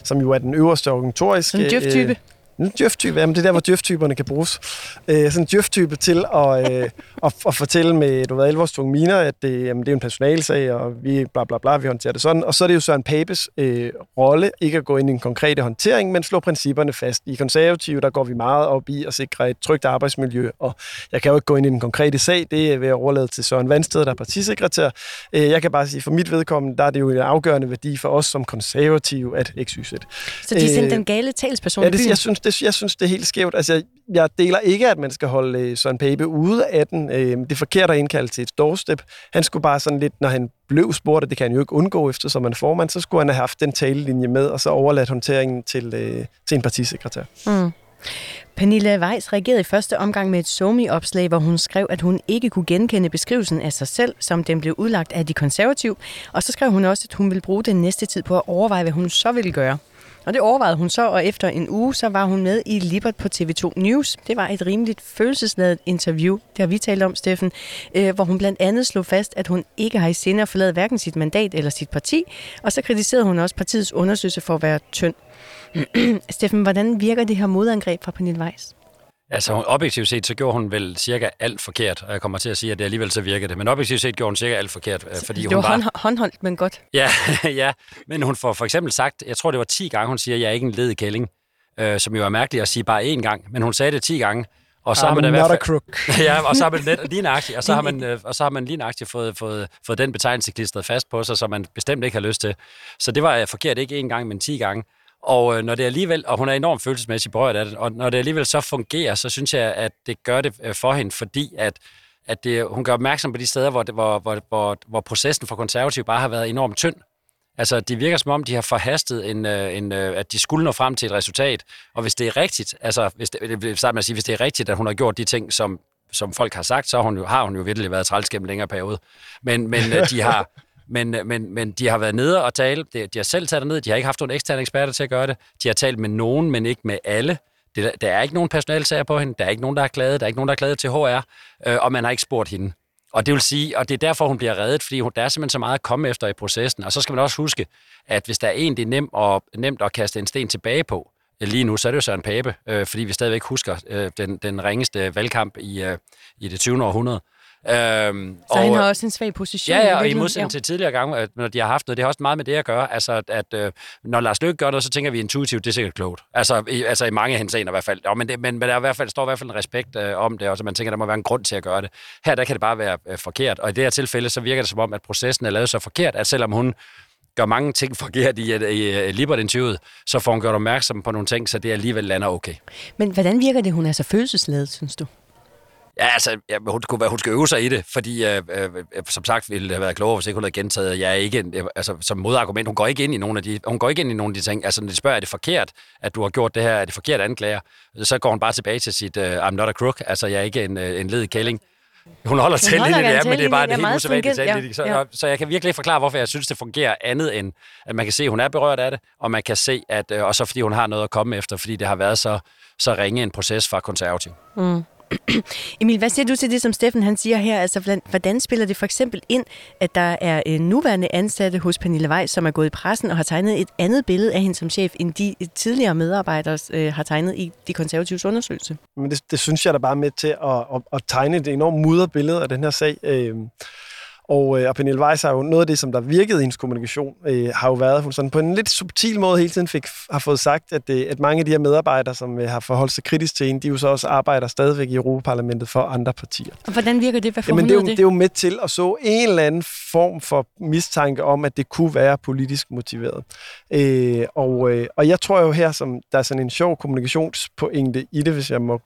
[SPEAKER 5] som jo er den øverste organisatoriske...
[SPEAKER 1] En djøf-type. Øh,
[SPEAKER 5] en djøf-type, jamen det er der, hvor djøf-typerne kan bruges. Øh, sådan en djøf-type til at, øh, at, at fortælle med, du ved, alvorstunge miner, at det, jamen, det er en personalsag, og vi bla bla bla, vi håndterer det sådan. Og så er det jo Søren Papes øh, rolle, ikke at gå ind i en konkrete håndtering, men slå principperne fast. I konservative, der går vi meget op i at sikre et trygt arbejdsmiljø, og jeg kan jo ikke gå ind i den konkrete sag, det er ved at overlade til Søren Vandsted, der er partisekretær. Øh, jeg kan bare sige, for mit vedkommende, der er det jo en afgørende værdi for os som konservative at XYZ.
[SPEAKER 1] Så de sendte øh, den gale talsperson
[SPEAKER 5] ja, det, jeg synes, det, jeg synes, det er helt skævt. Altså, jeg deler ikke, at man skal holde øh, Søren Pape ude af den. Øh, det er forkert at indkalde til et doorstep. Han skulle bare sådan lidt, når han blev spurgt, og det kan han jo ikke undgå efter, som man formand, så skulle han have haft den talelinje med, og så overladt håndteringen til, øh, til en partisekretær. Mm.
[SPEAKER 1] Pernille Weiss reagerede i første omgang med et somi-opslag, hvor hun skrev, at hun ikke kunne genkende beskrivelsen af sig selv, som den blev udlagt af de konservative. Og så skrev hun også, at hun ville bruge den næste tid på at overveje, hvad hun så ville gøre. Og det overvejede hun så, og efter en uge, så var hun med i Libert på TV2 News. Det var et rimeligt følelsesladet interview, det har vi talt om, Steffen, øh, hvor hun blandt andet slog fast, at hun ikke har i sinde at forlade hverken sit mandat eller sit parti, og så kritiserede hun også partiets undersøgelse for at være tynd. *clears throat* Steffen, hvordan virker det her modangreb fra Pernille Weiss?
[SPEAKER 4] Altså objektivt set, så gjorde hun vel cirka alt forkert, og jeg kommer til at sige, at det alligevel så virker det. Men objektivt set gjorde hun cirka alt forkert, øh, fordi
[SPEAKER 1] det
[SPEAKER 4] hun
[SPEAKER 1] var... var... håndholdt, men godt.
[SPEAKER 4] Ja, *laughs* ja, men hun får for eksempel sagt, jeg tror det var 10 gange, hun siger, at jeg er ikke en led kælling, øh, som jo er mærkeligt at sige bare én gang, men hun sagde det 10 gange.
[SPEAKER 5] Og så har man da i hvert fald, *laughs*
[SPEAKER 4] ja, og så har man net, lige nøjagtigt, og så har man, øh, og så har man lige nøjagtigt fået, fået, fået den betegnelse klistret fast på sig, som man bestemt ikke har lyst til. Så det var forkert ikke én gang, men 10 gange. Og øh, når det alligevel, og hun er enormt følelsesmæssigt berørt af det, og når det alligevel så fungerer, så synes jeg, at det gør det øh, for hende, fordi at, at det, hun gør opmærksom på de steder, hvor, hvor, hvor, hvor, hvor processen for konservativ bare har været enormt tynd. Altså, det virker som om, de har forhastet, en, øh, en, øh, at de skulle nå frem til et resultat. Og hvis det er rigtigt, altså, hvis det, det vil med at sige, hvis det er rigtigt, at hun har gjort de ting, som, som folk har sagt, så har hun jo, har hun jo virkelig været træls gennem en længere periode. Men, men de har, men, øh, men, men de har været nede og tale. De, de har selv taget ned. De har ikke haft nogen eksterne eksperter til at gøre det. De har talt med nogen, men ikke med alle. Det, der er ikke nogen personalsager på hende. Der er ikke nogen, der har klaget. Der er ikke nogen, der har klaget til HR. Øh, og man har ikke spurgt hende. Og det vil sige, og det er derfor, hun bliver reddet, fordi hun, der er simpelthen så meget at komme efter i processen. Og så skal man også huske, at hvis der er en, det er nemt, og, nemt at kaste en sten tilbage på, øh, lige nu, så er det jo Søren Pape, øh, fordi vi stadigvæk husker øh, den, den ringeste valgkamp i, øh, i det 20. århundrede. Øhm,
[SPEAKER 1] så og, han har også en svag position.
[SPEAKER 4] Ja, ja og i modsætning til tidligere gange, når de har haft noget, det har også meget med det at gøre. Altså, at øh, når Lars Løkke gør noget, så tænker vi intuitivt, det er sikkert klogt. Altså i, altså, i mange henseender i hvert fald. Ja, men, det, men, men der, er i hvert fald, står i hvert fald en respekt øh, om det, og så man tænker, der må være en grund til at gøre det. Her der kan det bare være øh, forkert, og i det her tilfælde, så virker det som om, at processen er lavet så forkert, at selvom hun gør mange ting *laughs* forkert i, i, i Libert-interviewet, så får hun gjort opmærksom på nogle ting, så det alligevel lander okay.
[SPEAKER 1] Men hvordan virker det, hun er så følelsesladet, synes du?
[SPEAKER 4] Ja, altså, ja, hun, skulle, hun skal øve sig i det, fordi øh, øh, som sagt ville det have været klogere, hvis ikke hun havde gentaget, jeg er ikke, altså, som modargument, hun går ikke ind i nogle af de, hun går ikke ind i nogle af de ting, altså når de spørger, er det forkert, at du har gjort det her, er det forkert anklager, så går hun bare tilbage til sit, uh, I'm not a crook, altså jeg er ikke en, en led kælling. Hun holder til linjen, ja, men det er bare det helt usædvanligt ja, så, ja. så jeg kan virkelig ikke forklare, hvorfor jeg synes, det fungerer andet end, at man kan se, at hun er berørt af det, og man kan se, at, og så fordi hun har noget at komme efter, fordi det har været så, så ringe en proces fra konservativ. Mm. *clears throat*
[SPEAKER 1] Emil, hvad siger du til det, som Steffen han siger her? Altså, hvordan spiller det for eksempel ind, at der er en nuværende ansatte hos Pernille Weiss, som er gået i pressen og har tegnet et andet billede af hende som chef, end de øh, tidligere medarbejdere øh, har tegnet i de konservatives undersøgelse?
[SPEAKER 5] Men det, det synes jeg da bare med til at, at, at tegne et enormt mudret billede af den her sag. Øh, og, øh, og Pernille Weiss har jo noget af det, som der virkede i hendes kommunikation, øh, har jo været, at hun sådan på en lidt subtil måde hele tiden fik, har fået sagt, at, øh, at mange af de her medarbejdere, som øh, har forholdt sig kritisk til hende, de jo så også arbejder stadigvæk i Europaparlamentet for andre partier.
[SPEAKER 1] Og hvordan virker det? Hvad
[SPEAKER 5] Jamen, det, er jo, det? det er jo med til at så en eller anden form for mistanke om, at det kunne være politisk motiveret. Øh, og, øh, og jeg tror jo her, som der er sådan en sjov kommunikationspointe i det, hvis jeg må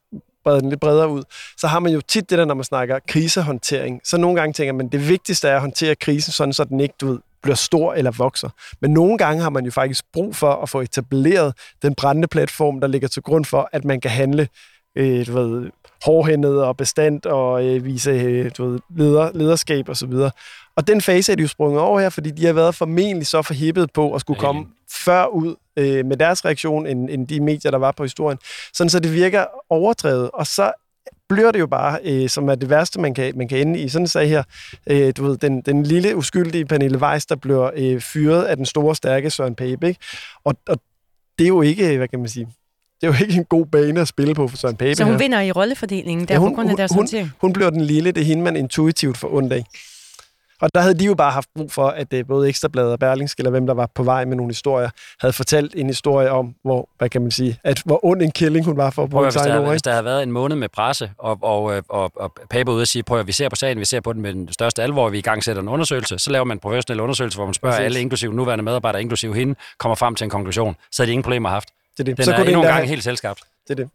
[SPEAKER 5] brede den lidt bredere ud, så har man jo tit det der, når man snakker krisehåndtering. Så nogle gange tænker man, det vigtigste er at håndtere krisen, sådan så den ikke du ved, bliver stor eller vokser. Men nogle gange har man jo faktisk brug for at få etableret den brændende platform, der ligger til grund for, at man kan handle øh, du ved, hårdhændet og bestand og øh, vise øh, du ved, leder, lederskab osv. Og, og den fase er de jo sprunget over her, fordi de har været formentlig så forhippet på at skulle komme før ud øh, med deres reaktion, end, end de medier, der var på historien. Sådan så det virker overdrevet, og så bliver det jo bare, øh, som er det værste, man kan, man kan ende i. Sådan en sag her, øh, du ved, den, den lille uskyldige Pernille Weiss, der bliver øh, fyret af den store, stærke Søren Pape, ikke? Og, og det er jo ikke, hvad kan man sige, det er jo ikke en god bane at spille på for Søren Pape
[SPEAKER 1] Så hun
[SPEAKER 5] her.
[SPEAKER 1] vinder i rollefordelingen der ja, hun, på grund af deres
[SPEAKER 5] hun, hun, hun bliver den lille, det er hende, man intuitivt får ondt af. Og der havde de jo bare haft brug for, at det både Ekstrabladet og Berlingske, eller hvem der var på vej med nogle historier, havde fortalt en historie om, hvor, hvad kan man sige, at hvor ond en killing hun var for at bruge
[SPEAKER 4] hvis, der, ord, hvis der havde været en måned med presse, og, og, øh, og, og Pape ude og sige, prøv at vi ser på sagen, vi ser på den med den største alvor, vi i gang sætter en undersøgelse, så laver man en professionel undersøgelse, hvor man spørger Præcis. alle, inklusive nuværende medarbejdere, inklusive hende, kommer frem til en konklusion. Så havde de ingen problemer haft. Det er det. Den så er endnu en gang helt selskabt.
[SPEAKER 5] Det er det.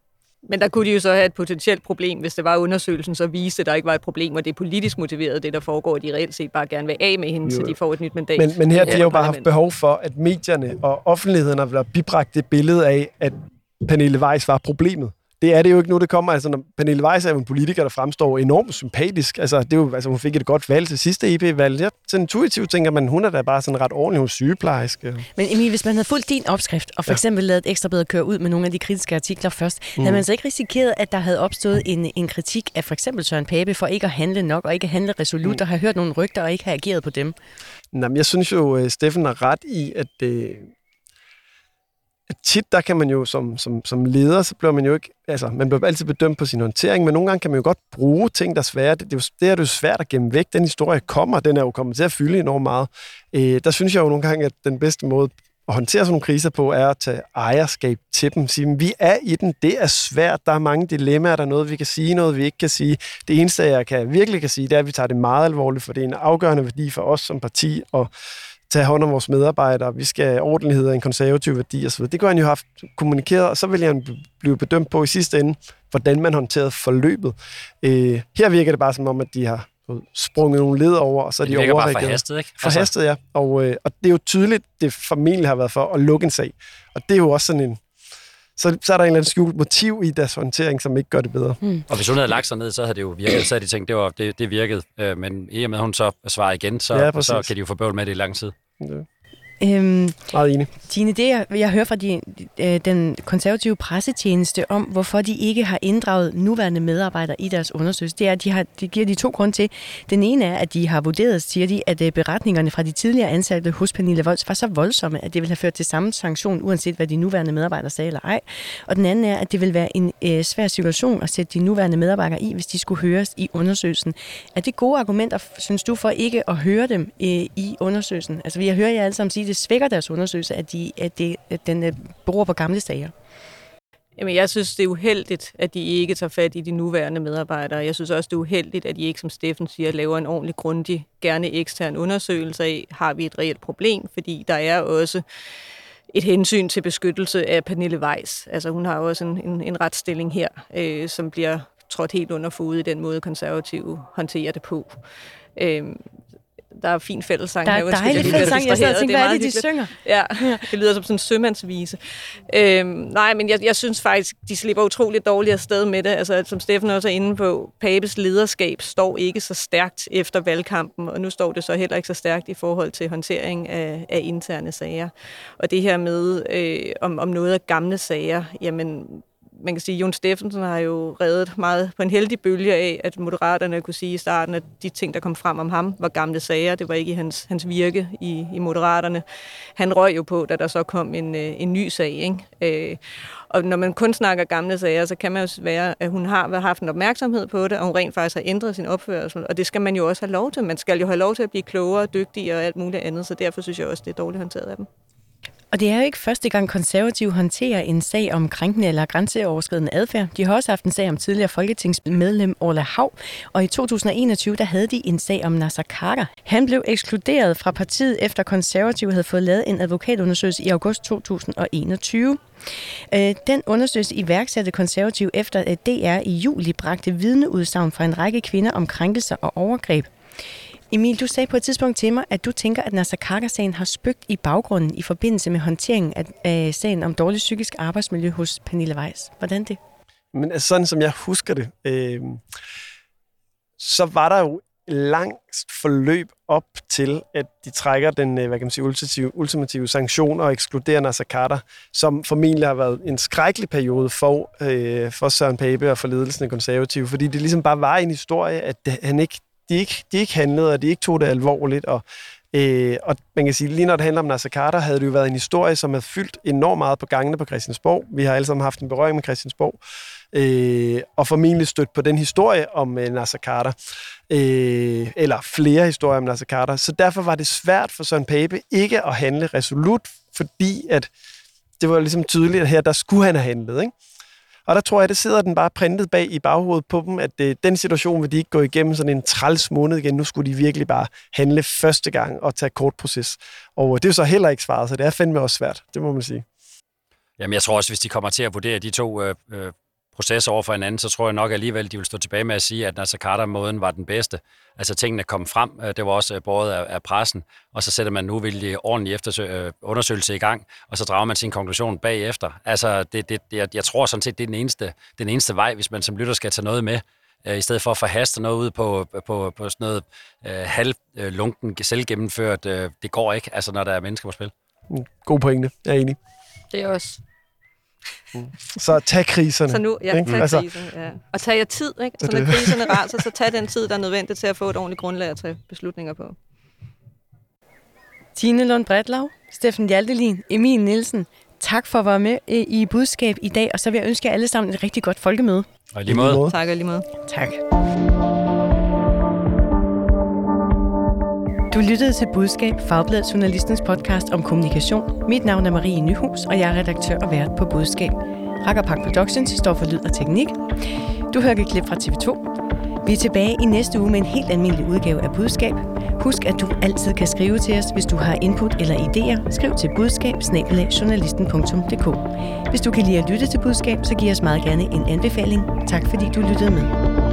[SPEAKER 3] Men der kunne de jo så have et potentielt problem, hvis det var undersøgelsen, så viste, at der ikke var et problem, og det er politisk motiveret, det der foregår, at de reelt set bare gerne vil af med hende, jo. så de får et nyt mandat.
[SPEAKER 5] Men, men her de har jo bare haft behov for, at medierne og offentligheden har bibragt det billede af, at Pernille Weiss var problemet det er det jo ikke nu, det kommer. Altså, når Pernille Weiss er jo en politiker, der fremstår enormt sympatisk. Altså, det er jo, altså, hun fik et godt valg til sidste EP-valg. Jeg sådan intuitivt tænker man, hun er da bare sådan ret ordentlig hos sygeplejerske.
[SPEAKER 1] Men Emil, hvis man havde fulgt din opskrift, og for ja. eksempel lavet et ekstra bedre køre ud med nogle af de kritiske artikler først, mm. havde man så ikke risikeret, at der havde opstået en, en kritik af for eksempel Søren Pape for ikke at handle nok, og ikke at handle resolut, mm. og have hørt nogle rygter, og ikke have ageret på dem?
[SPEAKER 5] Jamen, jeg synes jo, øh, Steffen har ret i, at det, at tit der kan man jo som, som, som leder, så bliver man jo ikke, altså man bliver altid bedømt på sin håndtering, men nogle gange kan man jo godt bruge ting, der er svære. Det, det, er, jo, det er jo svært at gemme væk. Den historie kommer, den er jo kommet til at fylde enormt meget. Øh, der synes jeg jo nogle gange, at den bedste måde at håndtere sådan nogle kriser på, er at tage ejerskab til dem. Sige, vi er i den, det er svært, der er mange dilemmaer, der er noget, vi kan sige, noget, vi ikke kan sige. Det eneste, jeg kan, virkelig kan sige, det er, at vi tager det meget alvorligt, for det er en afgørende værdi for os som parti, og tage hånd om vores medarbejdere, vi skal have ordentlighed og en konservativ værdi osv. Det kunne han jo have haft kommunikeret, og så vil han blive bedømt på i sidste ende, hvordan man håndterede forløbet. Øh, her virker det bare som om, at de har sprunget nogle led over, og så er de
[SPEAKER 4] overreageret. Det virker bare forhastet, ikke?
[SPEAKER 5] Forhastet, ja. Og, øh, og det er jo tydeligt, det formentlig har været for at lukke en sag. Og det er jo også sådan en, så, så er der en eller anden skjult motiv i deres håndtering, som ikke gør det bedre.
[SPEAKER 4] Mm. Og hvis hun havde lagt sig ned, så havde det jo virket. *clears throat* Så havde de tænkt, det, var, det, det virkede. Øh, men i og med, at hun så svarer igen, så, ja, så kan de jo få bøvl med det i lang tid. Ja.
[SPEAKER 5] Øhm, Meget enig.
[SPEAKER 1] Tine, det jeg, jeg hører fra de, øh, den konservative pressetjeneste om, hvorfor de ikke har inddraget nuværende medarbejdere i deres undersøgelse, det er, at de, har, de giver de to grunde til. Den ene er, at de har vurderet, siger de, at øh, beretningerne fra de tidligere ansatte hos Pernille Volds var så voldsomme, at det ville have ført til samme sanktion, uanset hvad de nuværende medarbejdere sagde eller ej. Og den anden er, at det vil være en øh, svær situation at sætte de nuværende medarbejdere i, hvis de skulle høres i undersøgelsen. Er det gode argumenter, synes du, for ikke at høre dem øh, i undersøgelsen? Altså, vi hørt jer alle sammen sige, det svækker deres undersøgelse, at, de, at, det, at den øh, beror på gamle sager?
[SPEAKER 3] Jamen, jeg synes, det er uheldigt, at de ikke tager fat i de nuværende medarbejdere. Jeg synes også, det er uheldigt, at de ikke, som Steffen siger, laver en ordentlig, grundig, gerne ekstern undersøgelse af, har vi et reelt problem, fordi der er også et hensyn til beskyttelse af Pernille Weiss. Altså, hun har også en, en, en retsstilling her, øh, som bliver trådt helt under fod i den måde, konservative håndterer det på. Øh, der er fin fællesang.
[SPEAKER 1] Der er dejlig fællesang. Jeg sad og tænkte, hvad er det, de synger?
[SPEAKER 3] Ja, det lyder som sådan en sømandsvise. Øhm, nej, men jeg, jeg synes faktisk, de slipper utroligt dårligt afsted med det. Altså, som Steffen også er inde på, Papes lederskab står ikke så stærkt efter valgkampen, og nu står det så heller ikke så stærkt i forhold til håndtering af, af interne sager. Og det her med, øh, om, om noget af gamle sager, jamen man kan sige, at Jon Steffensen har jo reddet meget på en heldig bølge af, at moderaterne kunne sige i starten, at de ting, der kom frem om ham, var gamle sager. Det var ikke i hans, hans virke i, i moderaterne. Han røg jo på, da der så kom en, øh, en ny sag. Ikke? Øh, og når man kun snakker gamle sager, så kan man jo være, at hun har haft en opmærksomhed på det, og hun rent faktisk har ændret sin opførsel. Og det skal man jo også have lov til. Man skal jo have lov til at blive klogere, dygtigere og alt muligt andet, så derfor synes jeg også, det er dårligt håndteret af dem.
[SPEAKER 1] Og det er jo ikke første gang konservativ håndterer en sag om krænkende eller grænseoverskridende adfærd. De har også haft en sag om tidligere folketingsmedlem Orla Hav, og i 2021 der havde de en sag om Nasser Carter. Han blev ekskluderet fra partiet efter konservativ havde fået lavet en advokatundersøgelse i august 2021. Øh, den undersøgelse iværksatte konservativ efter at DR i juli bragte vidneudsagn fra en række kvinder om krænkelser og overgreb. Emil, du sagde på et tidspunkt til mig, at du tænker, at Nasser Kaka-sagen har spøgt i baggrunden i forbindelse med håndteringen af sagen om dårligt psykisk arbejdsmiljø hos Pernille Weiss. Hvordan det?
[SPEAKER 5] Men altså, sådan som jeg husker det, øh, så var der jo langt forløb op til, at de trækker den øh, hvad kan man sige, ultimative, ultimative sanktion og ekskluderer Nasser Carter, som formentlig har været en skrækkelig periode for, øh, for Søren Pape og for ledelsen af konservative, fordi det ligesom bare var en historie, at han ikke de ikke, de ikke handlede, og de ikke tog det alvorligt. Og, øh, og man kan sige, lige når det handler om Nasser Carter, havde det jo været en historie, som havde fyldt enormt meget på gangene på Christiansborg. Vi har alle sammen haft en berøring med Christiansborg. Øh, og formentlig stødt på den historie om øh, Nasser Carter. Øh, eller flere historier om Nasser Carter. Så derfor var det svært for Søren Pape ikke at handle resolut, fordi at det var ligesom tydeligt, at her der skulle han have handlet. Ikke? Og der tror jeg, det sidder den bare printet bag i baghovedet på dem, at øh, den situation vil de ikke gå igennem sådan en træls måned igen. Nu skulle de virkelig bare handle første gang og tage kort proces. Og øh, det er jo så heller ikke svaret, så det er fandme også svært, det må man sige.
[SPEAKER 4] Jamen, jeg tror også, hvis de kommer til at vurdere de to øh, øh proces over for hinanden, så tror jeg nok alligevel, de vil stå tilbage med at sige, at Nasser Carter-måden var den bedste. Altså tingene kom frem, øh, det var også øh, båret af, af pressen, og så sætter man nu vildt ordentlig eftersøg, øh, undersøgelse i gang, og så drager man sin konklusion bagefter. Altså, det, det, jeg, jeg tror sådan set, det er den eneste, den eneste vej, hvis man som lytter skal tage noget med, i stedet for at forhaste noget ud på, på, på sådan noget øh, halvlunken, selvgennemført. Øh, det går ikke, altså når der er mennesker på spil.
[SPEAKER 5] Mm, god pointe, jeg er enig.
[SPEAKER 3] Det er også
[SPEAKER 5] så tag kriserne.
[SPEAKER 3] Så nu, ja, tag altså, kriserne, ja. Og tag jer tid, ikke? Så når kriserne raser, så tag den tid, der er nødvendig til at få et ordentligt grundlag at tage beslutninger på.
[SPEAKER 1] Tine Lund Bredlav, Steffen Hjaltelin, Emil Nielsen, tak for at være med i budskab i dag, og så vil jeg ønske jer alle sammen et rigtig godt folkemøde.
[SPEAKER 4] Og lige måde.
[SPEAKER 3] Tak og lige måde.
[SPEAKER 1] Tak. Du lyttede til Budskab, Fagbladet Journalistens podcast om kommunikation. Mit navn er Marie Nyhus, og jeg er redaktør og vært på Budskab. Park Productions står for lyd og teknik. Du hører et klip fra TV2. Vi er tilbage i næste uge med en helt almindelig udgave af Budskab. Husk, at du altid kan skrive til os, hvis du har input eller idéer. Skriv til budskab Hvis du kan lide at lytte til budskab, så giv os meget gerne en anbefaling. Tak fordi du lyttede med.